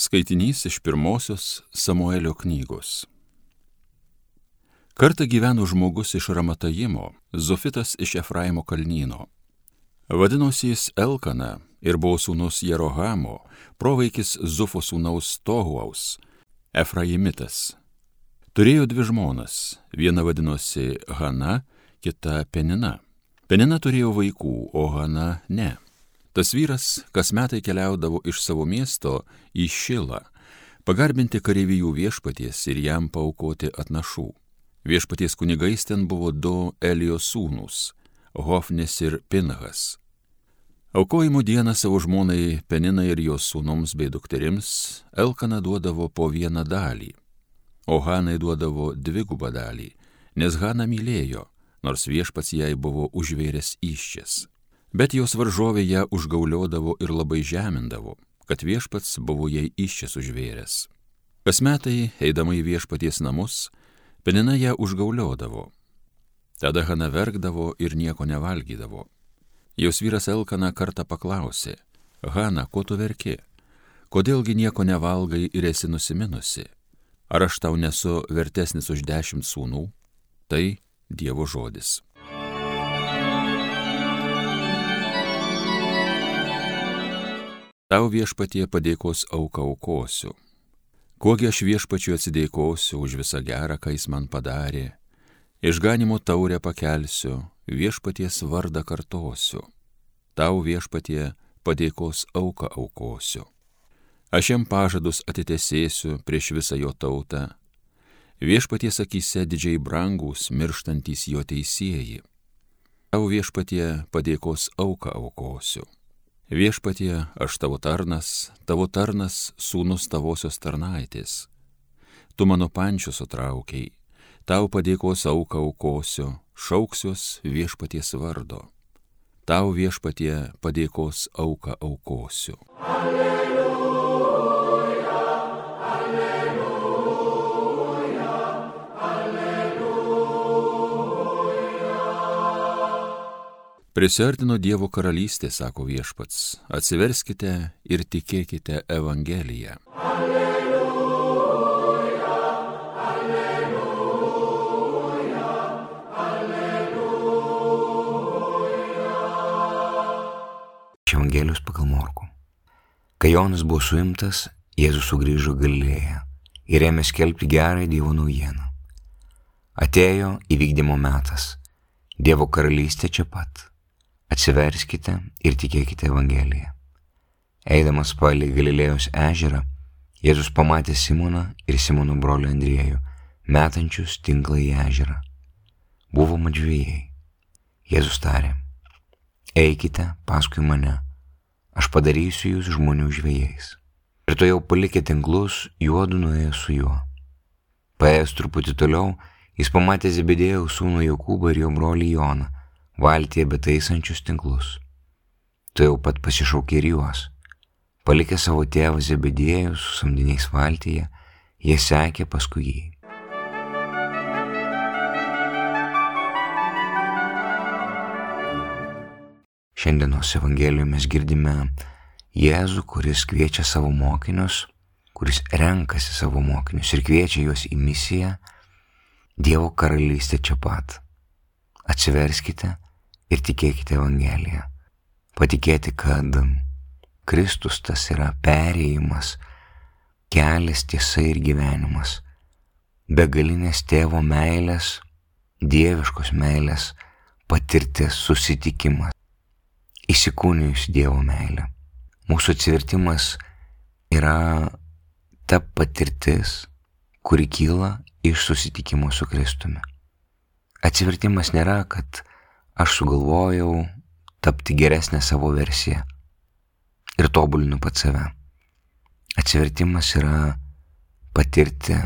Skaitinys iš pirmosios Samuelio knygos. Kartą gyveno žmogus iš Ramatajimo, Zofitas iš Efraimo kalnyno. Vadinosi jis Elkana ir buvo sūnus Jerohamo, provaikis Zufo sūnaus Tohuaus, Efraimitas. Turėjo dvi žmonas, viena vadinosi Hana, kita Penina. Penina turėjo vaikų, o Hana ne. Tas vyras kas metai keliaudavo iš savo miesto į Šilą, pagarbinti kareivijų viešpaties ir jam paukoti atnašų. Viešpaties kunigais ten buvo du Elijos sūnus - Hofnis ir Pinhas. Aukojimų dieną savo žmonai Peninai ir jos sūnums bei dukterims Elkana duodavo po vieną dalį, o Hanai duodavo dvigubą dalį, nes Hana mylėjo, nors viešpats jai buvo užvėręs iščias. Bet jos varžovė ją užgauliodavo ir labai žemindavo, kad viešpats buvo jai iščias užvėręs. Kas metai, eidama į viešpaties namus, Penina ją užgauliodavo. Tada Hana verkdavo ir nieko nevalgydavo. Jos vyras Elkana kartą paklausė, Hana, ko tu verki? Kodėlgi nieko nevalgai ir esi nusiminusi? Ar aš tau nesu vertesnis už dešimt sūnų? Tai Dievo žodis. Tau viešpatie padėkos auką aukosiu. Kogi aš viešpačiu atsidėkosiu už visą gerą, ką jis man padarė. Išganimo taurę pakelsiu, viešpaties vardą kartosiu. Tau viešpatie padėkos auką aukosiu. Aš jam pažadus atitesėsiu prieš visą jo tautą. Viešpaties akise didžiai brangus mirštantys jo teisėjai. Tau viešpatie padėkos auką aukosiu. Viešpatie, aš tavo tarnas, tavo tarnas sūnus tavosios tarnaitės. Tu mano pančius sutraukiai, tau padėkos auką aukosiu, šauksiuos viešpaties vardo. Tau viešpatie padėkos auką aukosiu. Alleluja. Prisartino Dievo karalystė, sako viešpats, atsiverskite ir tikėkite Evangeliją. Alleluja, alleluja, alleluja. Iš Evangelijos pagal Morku. Kai Jonas buvo suimtas, Jėzus sugrįžo Galilėje ir ėmė skelbti gerąją Dievo naujieną. Atėjo įvykdymo metas. Dievo karalystė čia pat Atsiverskite ir tikėkite Evangeliją. Eidamas palei Galilėjos ežerą, Jėzus pamatė Simoną ir Simono brolį Andriejų, metančius tinklą į ežerą. Buvo madžvėjai. Jėzus tarė, eikite paskui mane, aš padarysiu jūs žmonių žvėjais. Ir to jau palikė tinklus, juodu nuėjo su juo. Paėjęs truputį toliau, jis pamatė Zebedėjų sūnų Jokūbą ir jo brolį Joną valtyje betaisančius tinklus. Tu jau pat pasišaukė ir juos. Palikę savo tėvą Zebedėjų su samdiniais valtyje, jie sekė paskui jį. Šiandienos Evangelijoje mes girdime Jėzų, kuris kviečia savo mokinius, kuris renkasi savo mokinius ir kviečia juos į misiją Dievo karalystė čia pat. Atsiverskite ir tikėkite Evangeliją. Patikėti, kad Kristus tas yra perėjimas, kelias tiesa ir gyvenimas, begalinės tėvo meilės, dieviškos meilės patirtis, susitikimas, įsikūnijus Dievo meilę. Mūsų atsivertimas yra ta patirtis, kuri kyla iš susitikimo su Kristumi. Atsivertimas nėra, kad aš sugalvojau tapti geresnę savo versiją ir tobulinu pat save. Atsivertimas yra patirti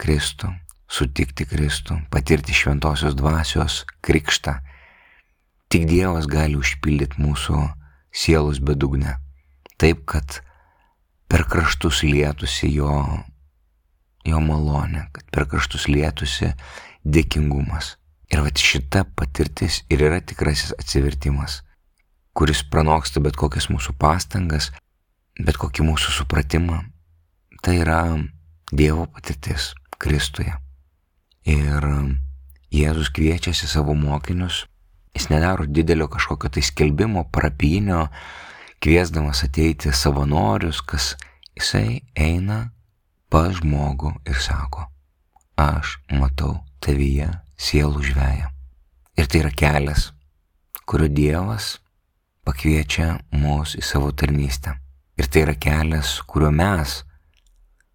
Kristų, sutikti Kristų, patirti šventosios dvasios krikštą. Tik Dievas gali užpildyti mūsų sielos bedugnę, taip kad per kraštus lietusi jo, jo malonė, kad per kraštus lietusi dėkingumas. Ir va šita patirtis ir yra tikrasis atsivertimas, kuris pranoksta bet kokias mūsų pastangas, bet kokį mūsų supratimą, tai yra Dievo patirtis Kristuje. Ir Jėzus kviečiasi savo mokinius, jis nedaro didelio kažkokio tai skelbimo, parapinio, kviesdamas ateiti savanorius, kas jisai eina pas žmogų ir sako, aš matau tavyje sielų žvėją. Ir tai yra kelias, kurio Dievas pakviečia mus į savo tarnystę. Ir tai yra kelias, kuriuo mes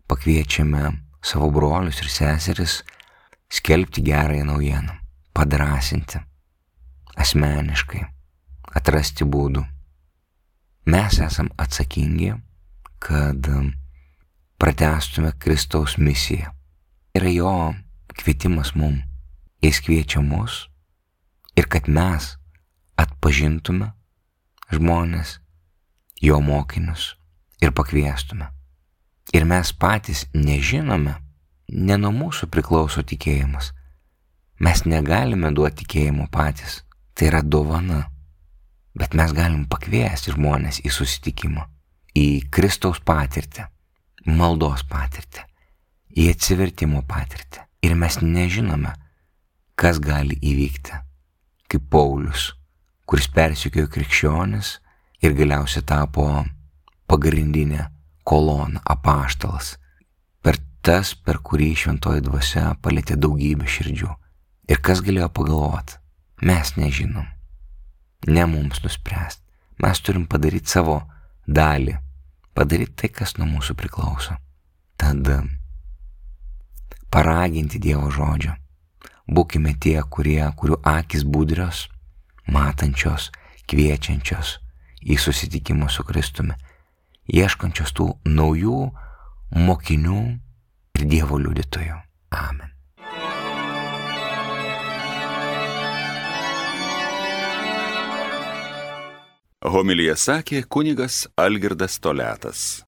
pakviečiame savo brolius ir seseris skelbti gerąją naujieną, padrasinti, asmeniškai, atrasti būdų. Mes esam atsakingi, kad pratestume Kristaus misiją. Yra jo kvietimas mum. Jis kviečia mus ir kad mes atpažintume žmonės, jo mokinius ir pakviestume. Ir mes patys nežinome, ne nuo mūsų priklauso tikėjimas. Mes negalime duoti tikėjimo patys, tai yra dovana. Bet mes galim pakviesti žmonės į susitikimą, į Kristaus patirtį, maldos patirtį, į atsivertimo patirtį. Ir mes nežinome, kas gali įvykti. Kaip Paulius, kuris persikėjo krikščionis ir galiausiai tapo pagrindinė kolona apaštalas tas, per kurį šventoji dvasia palėtė daugybę širdžių. Ir kas galėjo pagalvoti? Mes nežinom. Ne mums nuspręsti. Mes turim padaryti savo dalį. Padaryti tai, kas nuo mūsų priklauso. Tada paraginti Dievo žodžio. Būkime tie, kurie, kurių akis budrios, matančios, kviečiančios į susitikimą su Kristumi, ieškančios tų naujų mokinių ir Dievo liudytojų. Amen. Homilija sakė kunigas Algirdas Toletas.